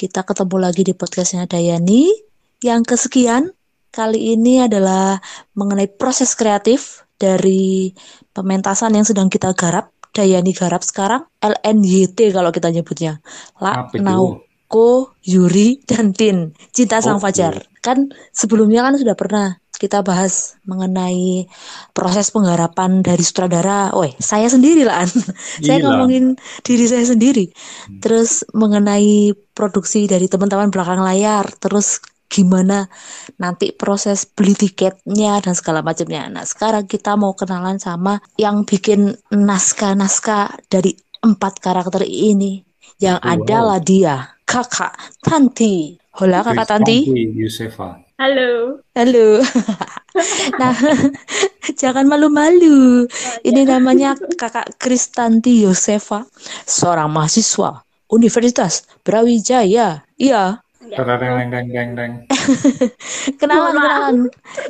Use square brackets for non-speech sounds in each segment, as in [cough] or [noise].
Kita ketemu lagi di podcastnya Dayani yang kesekian. Kali ini adalah mengenai proses kreatif dari pementasan yang sedang kita garap. Dayani garap sekarang LNYT kalau kita nyebutnya. La Nauko, Yuri, dan Tin. Cinta Sang Fajar. Kan sebelumnya kan sudah pernah kita bahas mengenai proses penggarapan dari sutradara. Oh, saya sendiri lah. [laughs] saya ngomongin diri saya sendiri. Hmm. Terus mengenai produksi dari teman-teman belakang layar. Terus gimana nanti proses beli tiketnya dan segala macamnya. Nah, sekarang kita mau kenalan sama yang bikin naskah-naskah dari empat karakter ini. Yang wow. adalah dia, Kakak Tanti. Hola Kakak Tanti. Yusefa. Halo. Halo. [laughs] nah, [laughs] jangan malu-malu. Ini namanya [laughs] Kakak Kristanti Yosefa, seorang mahasiswa Universitas Brawijaya. Iya. kenalan, kenalan.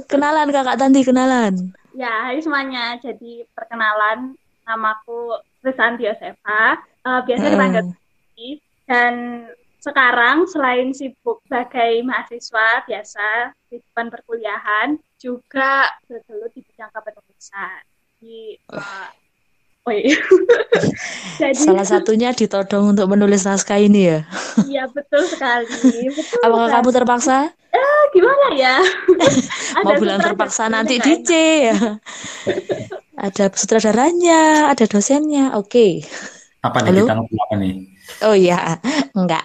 Kenalan Kakak Tanti, kenalan. Ya, hai semuanya. Jadi perkenalan, namaku Kristanti Yosefa. Uh, biasa dipanggil uh. dan sekarang selain sibuk sebagai mahasiswa biasa di depan perkuliahan, juga bergelut di bidang kepenulisan. Di uh, Oh [laughs] iya. Jadi, Salah satunya ditodong untuk menulis naskah ini ya? Iya betul sekali. Betul Apakah sekali. kamu terpaksa? Eh, gimana ya? [laughs] Mau bilang terpaksa nanti DJ ya. ada sutradaranya, ada dosennya. Oke. Okay. Apa nih Halo? kita apa nih? Oh iya, enggak.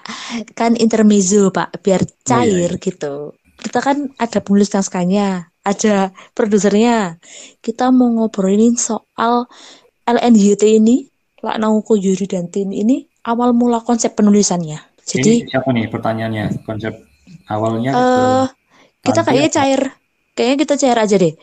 Kan intermezzo, Pak, biar cair oh, iya, iya. gitu. Kita kan ada penulis naskahnya, ada produsernya. Kita mau ngobrolin soal LNYT ini, Laknauko Yuri dan Tin ini awal mula konsep penulisannya. Jadi ini siapa nih pertanyaannya? Konsep awalnya uh, kita kayaknya cair. Kayaknya kita cair aja deh.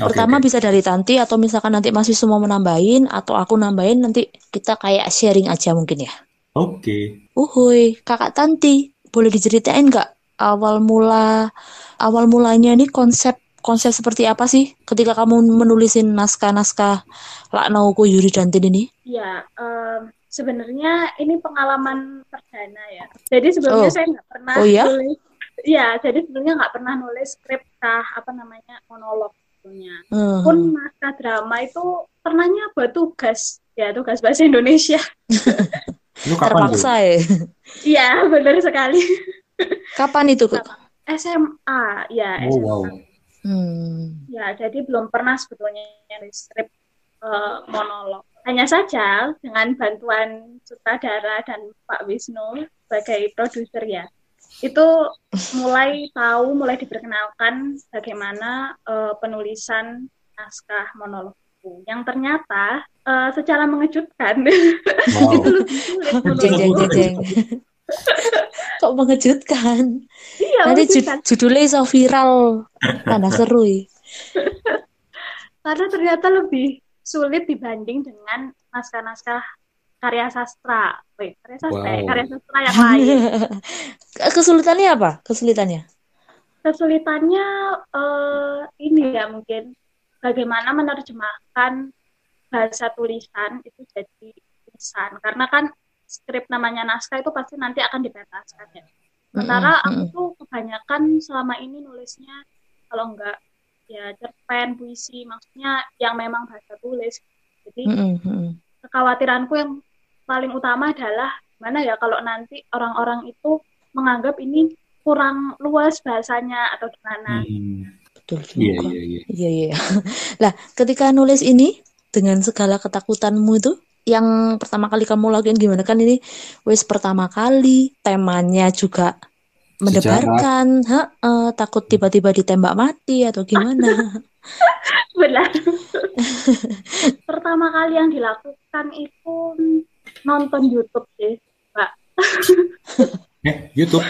Pertama okay. bisa dari Tanti atau misalkan nanti masih semua menambahin atau aku nambahin nanti kita kayak sharing aja mungkin ya. Oke. Okay. Uhuy, kakak Tanti, boleh diceritain nggak awal mula awal mulanya ini konsep konsep seperti apa sih ketika kamu menulisin naskah-naskah Laknauku Yuri Dantin ini? Ya, um, sebenarnya ini pengalaman perdana ya. Jadi sebelumnya oh. saya nggak pernah oh, ya? nulis. Iya, jadi sebelumnya nggak pernah nulis skrip kah apa namanya monolog sebetulnya. Hmm. Pun naskah drama itu pernahnya buat tugas ya tugas bahasa Indonesia. [laughs] Lu kapan Terpaksa ya? Iya, benar sekali. Kapan itu? SMA, ya oh, SMA. Wow. Hmm. Ya, jadi belum pernah sebetulnya nulis skrip uh, monolog. Hanya saja dengan bantuan sutradara dan Pak Wisnu sebagai produser ya, itu mulai tahu, mulai diperkenalkan bagaimana uh, penulisan naskah monolog yang ternyata uh, secara mengejutkan [laughs] wow. itu sulit Kok mengejutkan? Iya, Nanti jud judulnya so viral, karena [laughs] seru ya. Karena ternyata lebih sulit dibanding dengan naskah-naskah karya sastra. Wait, karya sastra, wow. karya sastra yang lain. [laughs] Kesulitannya apa? Kesulitannya? Kesulitannya uh, ini ya mungkin bagaimana menerjemahkan bahasa tulisan itu jadi tulisan. Karena kan skrip namanya naskah itu pasti nanti akan dipentaskan ya. Sementara mm -hmm. aku tuh kebanyakan selama ini nulisnya kalau enggak ya cerpen puisi maksudnya yang memang bahasa tulis. Jadi mm -hmm. kekhawatiranku yang paling utama adalah mana ya kalau nanti orang-orang itu menganggap ini kurang luas bahasanya atau gimana. Mm betul iya, juga. Iya, iya, iya. Iya, iya. [laughs] Lah, ketika nulis ini dengan segala ketakutanmu itu yang pertama kali kamu lakuin gimana? Kan ini wes pertama kali temanya juga mendebarkan. Ha, uh, takut tiba-tiba ditembak mati atau gimana? [laughs] Benar. [laughs] Pertama kali yang dilakukan itu nonton YouTube sih mbak. Eh YouTube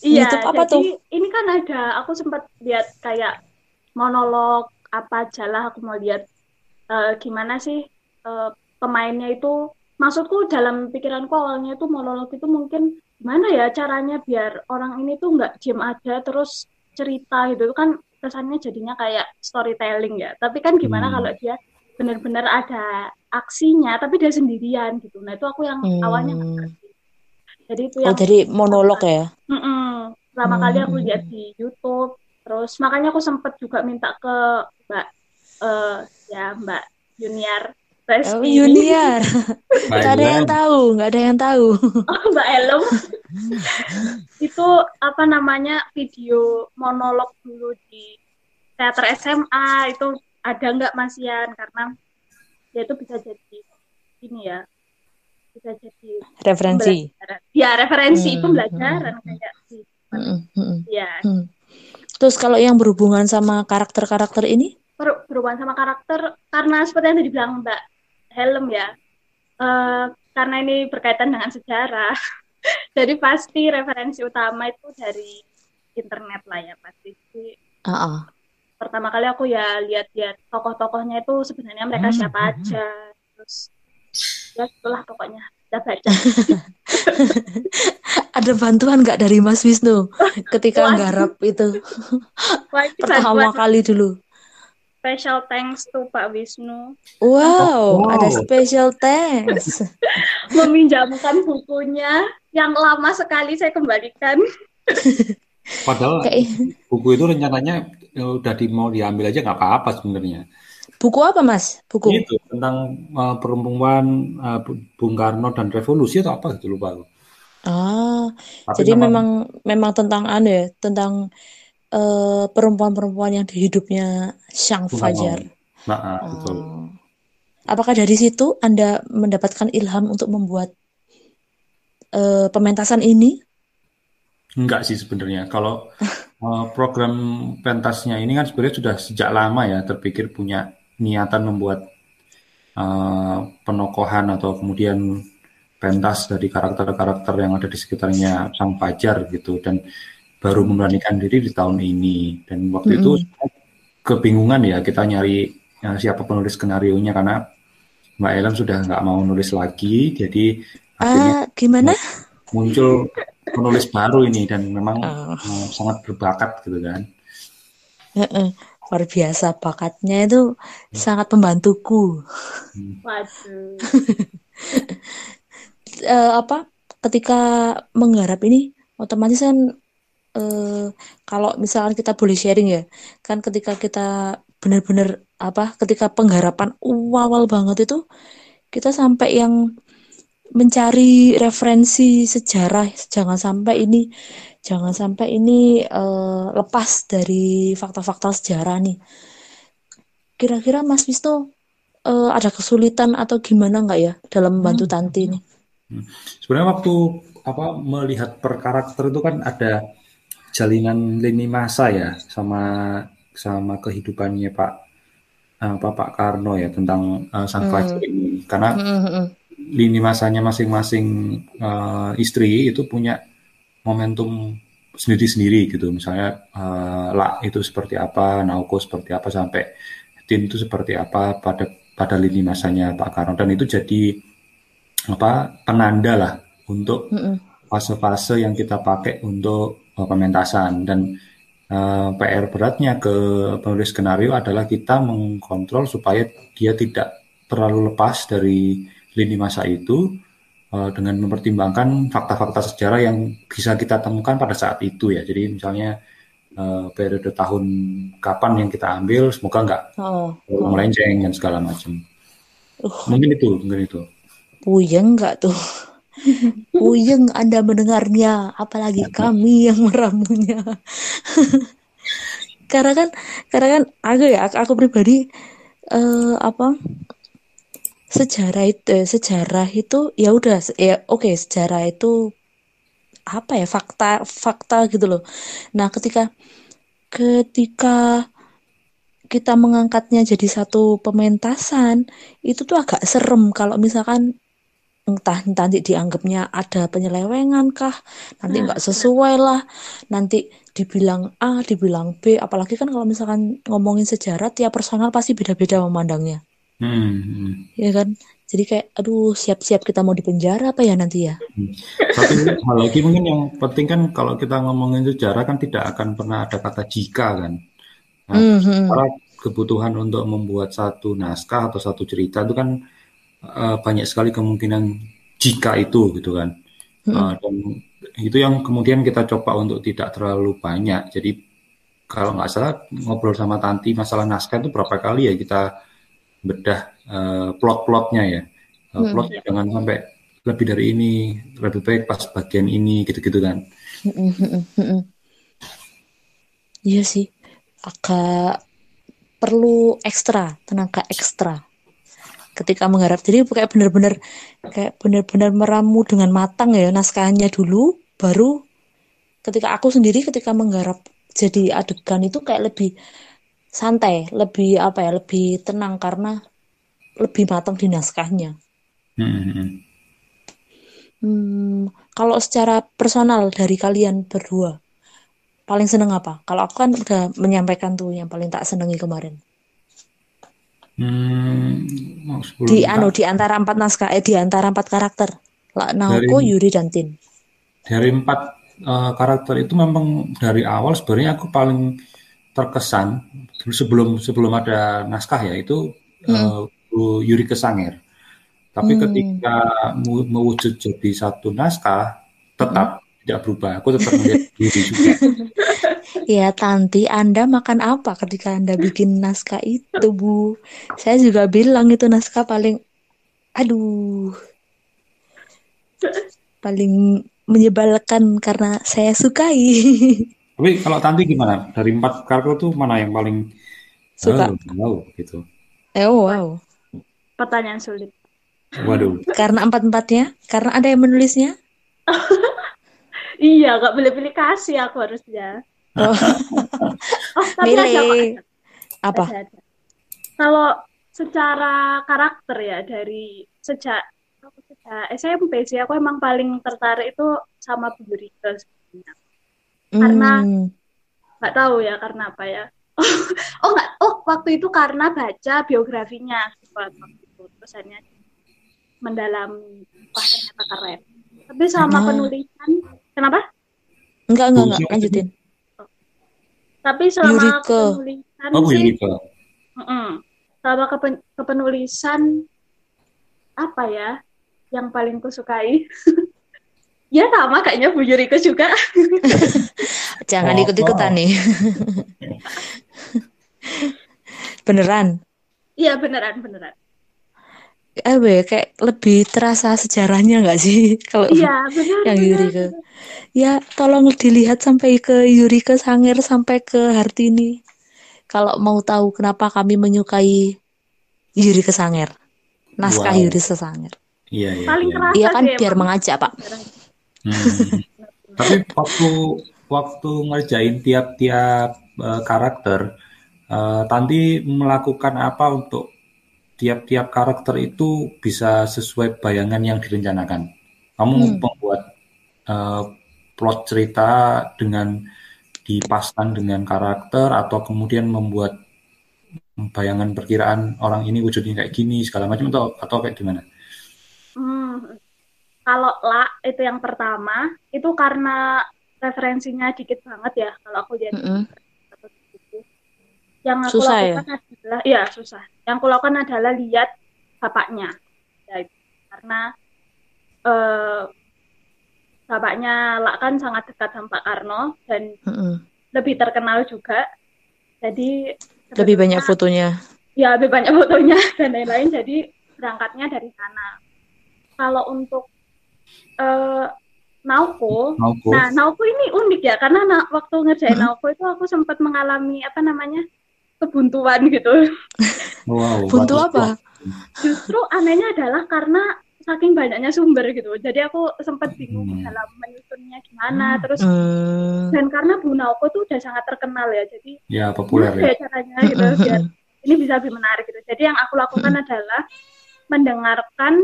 Iya, YouTube apa jadi tuh? ini kan ada, aku sempat lihat kayak monolog apa aja lah aku mau lihat uh, gimana sih uh, pemainnya itu maksudku dalam pikiranku awalnya itu monolog itu mungkin gimana ya caranya biar orang ini tuh nggak diem aja terus cerita gitu kan kesannya jadinya kayak storytelling ya tapi kan gimana hmm. kalau dia benar-benar ada aksinya tapi dia sendirian gitu nah itu aku yang hmm. awalnya ngerti Jadi itu Oh, yang jadi monolog ya? Mm-mm. Pertama kali aku Hmm. lihat di YouTube. Terus makanya aku sempet juga minta ke Mbak eh ya Mbak Junior Oh, Resti junior. Mbak Gak ada yang tahu, nggak ada yang tahu. [laughs] Oh, Mbak Elem [laughs] itu apa namanya video monolog dulu di teater SMA itu ada nggak Mas Yan karena ya itu bisa jadi ini ya bisa jadi Referensi. ya referensi Hmm, pembelajaran hmm, kayak gitu Mm-mm, mm-mm. ya Hmm. Terus kalau yang berhubungan sama karakter-karakter ini? ber- berhubungan sama karakter karena seperti yang tadi dibilang Mbak Helm ya eh, karena ini berkaitan dengan sejarah [laughs] jadi pasti referensi utama itu dari internet lah ya pasti Jadi, Ah, ah. pertama kali aku ya lihat-lihat tokoh-tokohnya itu sebenarnya mereka Hmm, siapa hmm, aja terus ya itulah pokoknya kita baca [laughs] Ada bantuan nggak dari Mas Wisnu ketika nggarap itu pertama kali dulu? special thanks to Pak Wisnu Wow, Wow. ada special thanks. [laughs] meminjamkan bukunya yang lama sekali saya kembalikan [laughs] Padahal Kayak buku itu rencananya ya, udah di, mau diambil aja nggak apa-apa sebenarnya. buku apa Mas? Buku. Itu tentang uh, perempuan uh, Bu- Bung Karno dan revolusi atau apa gitu lupa aku. Ah, Tapi jadi nama- memang memang tentang anu ya, tentang eh, perempuan-perempuan yang di hidupnya Bung Fajar. Nah, ah, betul. Oh. Apakah dari situ Anda mendapatkan ilham untuk membuat eh, pementasan ini? Enggak sih sebenarnya. Kalau uh, [laughs] program pentasnya ini kan sebenarnya sudah sejak lama ya terpikir punya niatan membuat uh, penokohan atau kemudian pentas dari karakter-karakter yang ada di sekitarnya Sang Fajar gitu dan baru memberanikan diri di tahun ini dan waktu itu kebingungan ya kita nyari uh, siapa penulis skenario nya karena Mbak Ellen sudah nggak mau nulis lagi jadi akhirnya Ah, gimana? muncul penulis baru ini dan memang Oh. eh, sangat berbakat gitu kan. Heeh. Luar biasa bakatnya itu sangat membantuku. waduh [laughs] Eh, apa? Ketika menggarap ini otomatis kan eh, kalau misalkan kita boleh sharing ya, kan ketika kita benar-benar apa? Ketika penggarapan awal banget itu kita sampai yang mencari referensi sejarah jangan sampai ini jangan sampai ini eh, lepas dari fakta-fakta sejarah nih kira-kira Mas Wisnu eh, ada kesulitan atau gimana nggak ya dalam membantu Tanti ini Sebenarnya waktu apa melihat per karakter itu kan ada jalinan lini masa ya sama sama kehidupannya Pak apa Pak Karno ya tentang eh, Sang Hmm. Ini karena Mm-mm. lini masanya masing-masing eh, istri itu punya momentum sendiri-sendiri gitu. Misalnya eh, La itu seperti apa, Naoko seperti apa, sampai Tin itu seperti apa pada pada lini masanya Pak Karno dan itu jadi apa penanda lah untuk fase-fase yang kita pakai untuk eh, pementasan dan eh, PR beratnya ke penulis skenario adalah kita mengkontrol supaya dia tidak terlalu lepas dari lini masa itu eh, dengan mempertimbangkan fakta-fakta sejarah yang bisa kita temukan pada saat itu ya. Jadi misalnya eh, periode tahun kapan yang kita ambil, semoga nggak Oh, oh. melenceng dan segala macam. Uh, Mungkin itu, mungkin itu. Puyeng nggak tuh? [laughs] Puyeng Anda mendengarnya, apalagi kami yang meramunya. [laughs] Karena kan, karena kan aku ya, aku, aku pribadi eh, apa sejarah itu, eh, sejarah itu ya udah, ya oke sejarah itu apa ya fakta, fakta gitu loh. Nah ketika ketika kita mengangkatnya jadi satu pementasan itu tuh agak serem kalau misalkan entah nanti dianggapnya ada penyelewengan kah nanti Nah, nggak sesuai lah nanti dibilang A dibilang B apalagi kan kalau misalkan ngomongin sejarah tiap personal pasti beda-beda memandangnya Hmm, hmm. ya kan jadi kayak aduh siap-siap kita mau dipenjara apa ya nanti ya Satu hal lagi mungkin yang penting kan kalau kita ngomongin sejarah kan tidak akan pernah ada kata jika kan. Nah, Mhm. sementara kebutuhan untuk membuat satu naskah atau satu cerita itu kan eh, banyak sekali kemungkinan jika itu gitu kan. Uh, dan itu yang kemudian kita coba untuk tidak terlalu banyak. Jadi kalau nggak salah ngobrol sama Tanti masalah naskah itu berapa kali ya kita bedah uh, plot-plotnya ya. Uh, hmm. Plot jangan sampai lebih dari ini, lebih baik pas bagian ini gitu-gitu kan. Iya sih, agak perlu ekstra, tenaga ekstra ketika mengharap. Jadi kayak benar-benar kayak benar-benar meramu dengan matang ya naskahnya dulu baru ketika aku sendiri ketika menggarap jadi adegan itu kayak lebih santai lebih apa ya lebih tenang karena lebih matang di naskahnya. Hmm, hmm kalau secara personal dari kalian berdua paling seneng apa? Kalau aku kan udah menyampaikan tuh yang paling tak senengi kemarin Hmm, di anu di antara empat naskah eh di antara empat karakter Naoko, Yuri dan Tin. Dari empat uh, karakter itu memang dari awal sebenarnya aku paling terkesan sebelum sebelum ada naskah ya itu hmm. uh, Yuri Kesanger. Tapi hmm. ketika mewujud jadi satu naskah tetap hmm. tidak berubah. Aku tetap melihat Yuri juga. [laughs] Ya, Tanti, Anda makan apa ketika Anda bikin naskah itu, Bu? Saya juga bilang itu naskah paling, aduh, paling menyebalkan karena saya sukai. Tapi kalau Tanti gimana? Dari empat karakter itu mana yang paling suka? Oh, wow, gitu. Eh, oh, wow. Pertanyaan sulit. Waduh. Karena empat-empatnya? Karena ada yang menulisnya? [laughs] iya, gak boleh pilih kasih aku harusnya. Oh, oh [laughs] tapi. Ada, apa? Ada, ada. Kalau secara karakter ya dari sejak sejak SMP sih aku emang paling tertarik itu sama Bu Yurika sebenarnya. Karena hmm. nggak hmm. tahu ya karena apa ya. [laughs] oh nggak oh waktu itu karena baca biografinya waktu itu terus hanya mendalami wah ternyata keren. Tapi sama hmm. penulisan kenapa? Enggak enggak enggak lanjutin. Tapi selama Yurika. kepenulisan oh, sih, uh -uh. selama kepen, kepenulisan apa ya yang paling kusukai? [laughs] ya sama kayaknya Bu Yurika juga. [laughs] Jangan oh, ikut-ikutan oh. nih. [laughs] beneran? Iya beneran beneran eh kayak lebih terasa sejarahnya nggak sih? [laughs] Kalau iya, benar, yang Yurika. ya tolong dilihat sampai ke Yurika Sanger sampai ke Hartini. Kalau mau tahu kenapa kami menyukai Yurika Sanger naskah wow. Yurika Sanger iya iya paling iya, iya kan biar mengajak pak. Hmm. tapi waktu waktu ngerjain tiap-tiap uh, karakter uh, Tanti melakukan apa untuk tiap-tiap karakter itu bisa sesuai bayangan yang direncanakan. Kamu hmm. membuat uh, plot cerita dengan dipasang dengan karakter atau kemudian membuat bayangan perkiraan orang ini wujudnya kayak gini segala macam atau atau kayak gimana? Hmm, kalau la itu yang pertama itu karena referensinya dikit banget ya kalau aku lihat. Mm -hmm. Yang aku Susah ya? lakukan ya? adalah ya susah yang kulakukan adalah lihat bapaknya ya, karena eh, bapaknya Lak kan sangat dekat sama Pak Karno dan mm -hmm. lebih terkenal juga jadi lebih banyak fotonya ya lebih banyak fotonya [laughs] dan lain-lain jadi berangkatnya dari sana kalau untuk uh, Nauko, Nauko, nah Nauko ini unik ya karena na waktu ngerjain hmm. Nauko itu aku sempat mengalami apa namanya kebuntuan gitu. Wow, Buntu apa? Justru anehnya adalah karena saking banyaknya sumber gitu. Jadi aku sempat bingung hmm. dalam menyusunnya gimana. Hmm. Terus hmm. dan karena Bu Naoko tuh udah sangat terkenal ya. Jadi ya populer ya. caranya gitu [laughs] biar ini bisa lebih menarik gitu. Jadi yang aku lakukan hmm. adalah mendengarkan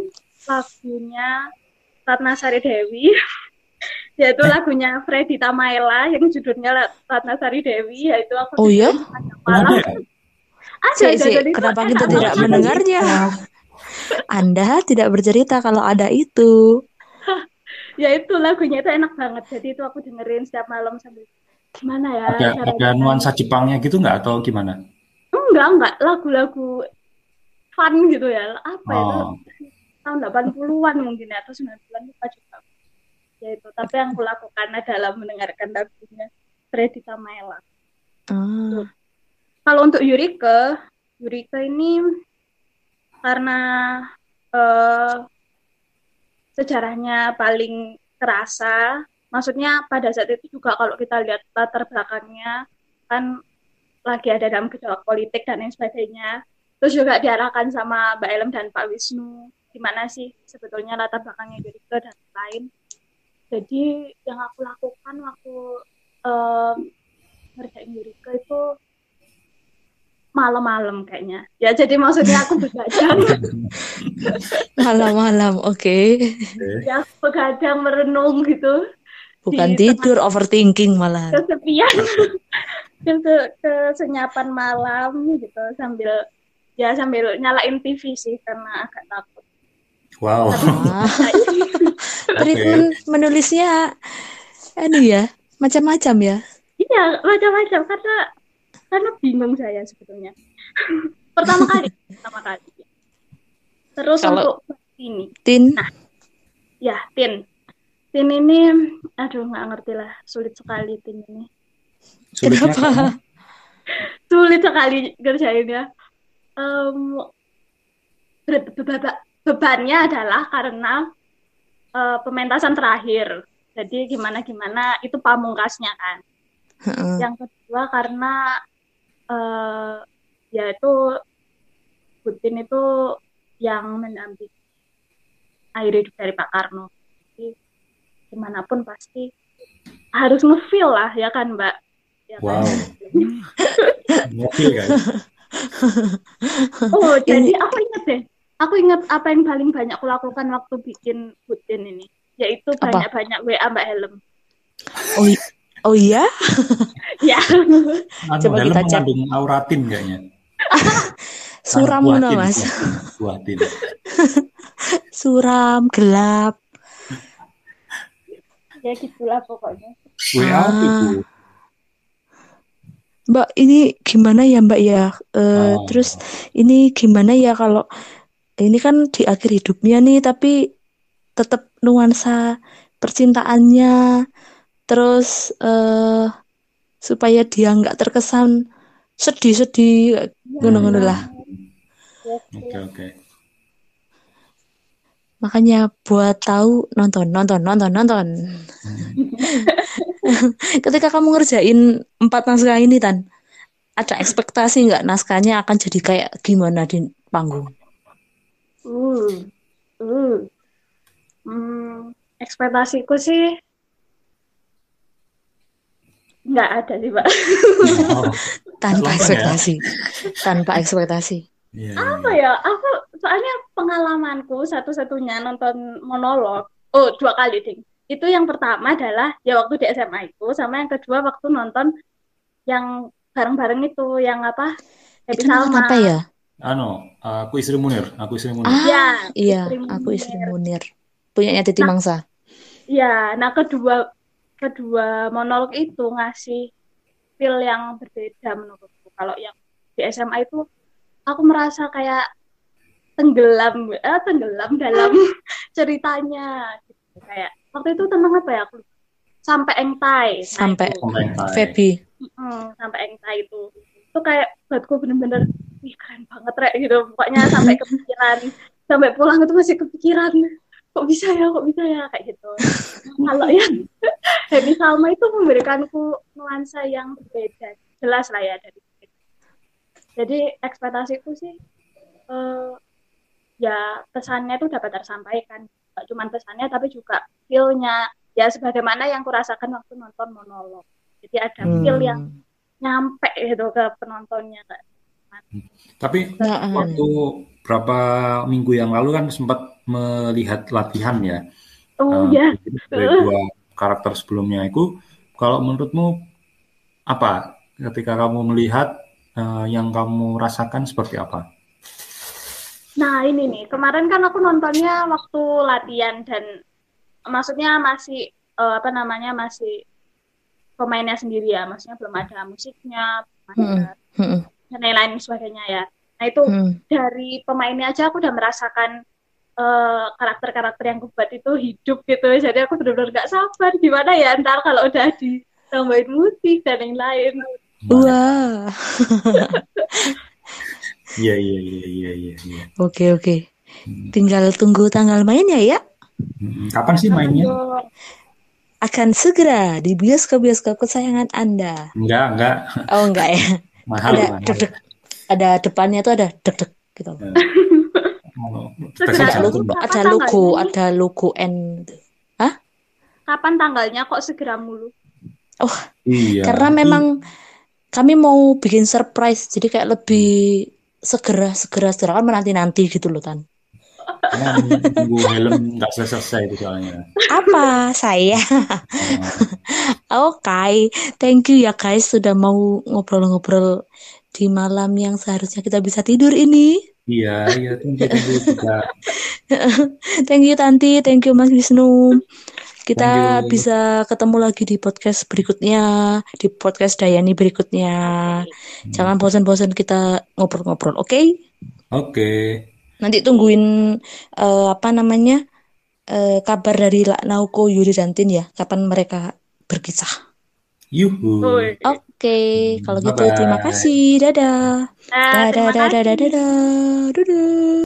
lagunya Ratna Sari Dewi [laughs] yaitu lagunya Freddy Tamaela yang judulnya Ratna Sari Dewi yaitu aku Oh iya? Ada, ada, sih, kenapa kita tidak mendengarnya? Anda tidak bercerita kalau ada itu. [laughs] ya itu lagunya itu enak banget. Jadi itu aku dengerin setiap malam sambil gimana ya? Ada, ada nuansa Jepangnya gitu nggak atau gimana? Enggak, enggak. Lagu-lagu fun gitu ya. Apa oh. itu? Tahun 80-an mungkin ya, atau 90-an lupa juga aja itu. Tapi yang kulakukan adalah mendengarkan lagunya Freddy Tamela. Ah. Kalau untuk Yurika, Yurika ini karena eh, sejarahnya paling terasa. Maksudnya pada saat itu juga kalau kita lihat latar belakangnya kan lagi ada dalam gejolak politik dan lain sebagainya. Terus juga diarahkan sama Mbak Elem dan Pak Wisnu gimana sih sebetulnya latar belakangnya Yurika dan lain. Jadi yang aku lakukan waktu em, ngerjain Yurika itu malam-malam kayaknya. Ya jadi maksudnya aku begadang, [laughs] Malam-malam, oke. ya begadang merenung gitu. Bukan Di tidur, overthinking malahan. kesepian [laughs] ke kesenyapan malam gitu sambil ya sambil nyalain TV sih karena agak takut. Wow. [laughs] [laughs] Treatment menulisnya, anu ya, macam-macam ya. Iya macam-macam karena karena bingung saya sebetulnya. [laughs] pertama kali, pertama kali. Terus Kalau- untuk ini, Tin, ya Tin, Tin ini, aduh nggak ngerti lah, sulit sekali Tin ini. Sulitnya Kenapa? karena sulit sekali kerjainnya. Em, be- be- be- bebannya adalah karena eh, pementasan terakhir. Jadi gimana gimana itu pamungkasnya kan. Heeh. Yang kedua karena eh ya itu Putin itu yang mendampingi air hidup dari Pak Karno. Jadi gimana pun pasti harus ngefeel lah ya kan Mbak. Ya kan? Wow. [laughs] Mobil kan? Oh, jadi Ini- aku inget deh. Aku inget apa yang paling banyak aku lakukan waktu bikin Putin ini, yaitu banyak-banyak WA Mbak Helm. Oh, oh iya, [laughs] ya, Anu, Coba dalam kita cek. mengandung auratin kayaknya. [laughs] suram tin, mas. [laughs] Suram, gelap. ya gitulah pokoknya. WA Ah. itu. Mbak, ini gimana ya Mbak ya? Eh, Oh. Terus ini gimana ya kalau ini kan di akhir hidupnya nih, tapi tetap nuansa percintaannya, terus eh supaya dia nggak terkesan sedih-sedih, ngono-ngono lah. Ya, Oke, oke. Makanya buat tahu nonton, nonton, nonton, nonton. [laughs] Ketika kamu ngerjain empat naskah ini, Tan, ada ekspektasi nggak naskahnya akan jadi kayak gimana di panggung? Uh, uh. Hmm, ekspektasiku sih nggak ada sih, Pak. Oh, [laughs] Tanpa ya? ekspektasi, tanpa ekspektasi. iya, Apa iya. ya? Aku soalnya pengalamanku satu-satunya nonton monolog. Oh, dua kali, Ding. Itu yang pertama adalah ya waktu di SMA itu, sama yang kedua waktu nonton yang bareng-bareng itu, yang apa? Happy Itu Salma. apa ya? Anu, aku istri Munir, aku istri Munir. Ah, Ya, iya, Istri aku istri Munir. Munir. Punyanya Titi Nah. Mangsa. Ya, nah kedua kedua monolog itu ngasih feel yang berbeda menurutku. Kalau yang di SMA itu aku merasa kayak tenggelam, eh, tenggelam dalam [laughs] ceritanya. Gitu. Kayak waktu itu tentang apa ya? Aku sampai engtai. Nah, Sampai. Feby. Mm, sampai engtai itu. Itu kayak buatku bener-bener wih keren banget rek gitu. Pokoknya sampai kepikiran, sampai pulang itu masih kepikiran. Kok bisa ya, kok bisa ya kayak gitu. Kalau yang [laughs] Happy Salma itu memberikanku nuansa yang berbeda. Jelas lah ya dari Jadi ekspektasiku sih eh, ya pesannya itu dapat tersampaikan. Gak cuma pesannya tapi juga feel-nya ya sebagaimana yang kurasakan waktu nonton monolog. Jadi ada feel yang Hmm. nyampe gitu ke penontonnya. Tapi Nah, waktu berapa minggu yang lalu kan sempat melihat latihan ya. Oh Eh, ya, dari dua karakter sebelumnya itu, kalau menurutmu apa? Ketika kamu melihat eh, yang kamu rasakan seperti apa? nah ini nih. Kemarin kan aku nontonnya waktu latihan dan maksudnya masih eh, apa namanya masih pemainnya sendiri ya, maksudnya belum ada musiknya, belum ada Hmm, dan lain-lain sebagainya ya. Nah itu hmm. dari pemainnya aja aku udah merasakan eh, karakter-karakter yang kubuat itu hidup gitu. Jadi aku benar-benar gak sabar gimana ya ntar kalau udah ditambahin musik dan yang lain. Wah. [laughs] Iya iya iya iya iya. iya. Oke, oke. Tinggal tunggu tanggal mainnya ya. Mm, Kapan sih mainnya? Akan segera di bioskop-bioskop kesayangan Anda. Enggak enggak Oh, enggak ya. [laughs] mahal Ada mahal. deg-deg. Ada depannya tuh ada deg-deg gitu. Oh, Segera teksnya Ada logo, ada logo, ada logo N. Hah? Kapan tanggalnya kok segera mulu? Oh, Iya. karena memang kami mau bikin surprise, jadi kayak lebih segera, segera, segera kan menanti-nanti gitu loh, Tan. Karena nunggu helm nggak selesai itu soalnya. Apa saya? Oke, thank you ya guys sudah mau ngobrol-ngobrol di malam yang seharusnya kita bisa tidur ini. iya iya tunggu tunggu juga. [laughs] Thank you Tanti, thank you Mas Wisnu. Kita Thank you. bisa ketemu lagi di podcast berikutnya, di podcast Dayani berikutnya. Jangan bosan-bosan kita ngobrol-ngobrol, oke? Oke. Nanti tungguin eh, apa namanya eh, kabar dari Laknauko, Yuri dan Tin ya, kapan mereka berkisah. Yuhu. Oke, kalau gitu terima kasih, dadah. Nah, Dadah, dadah, dadah, dadah, dadah.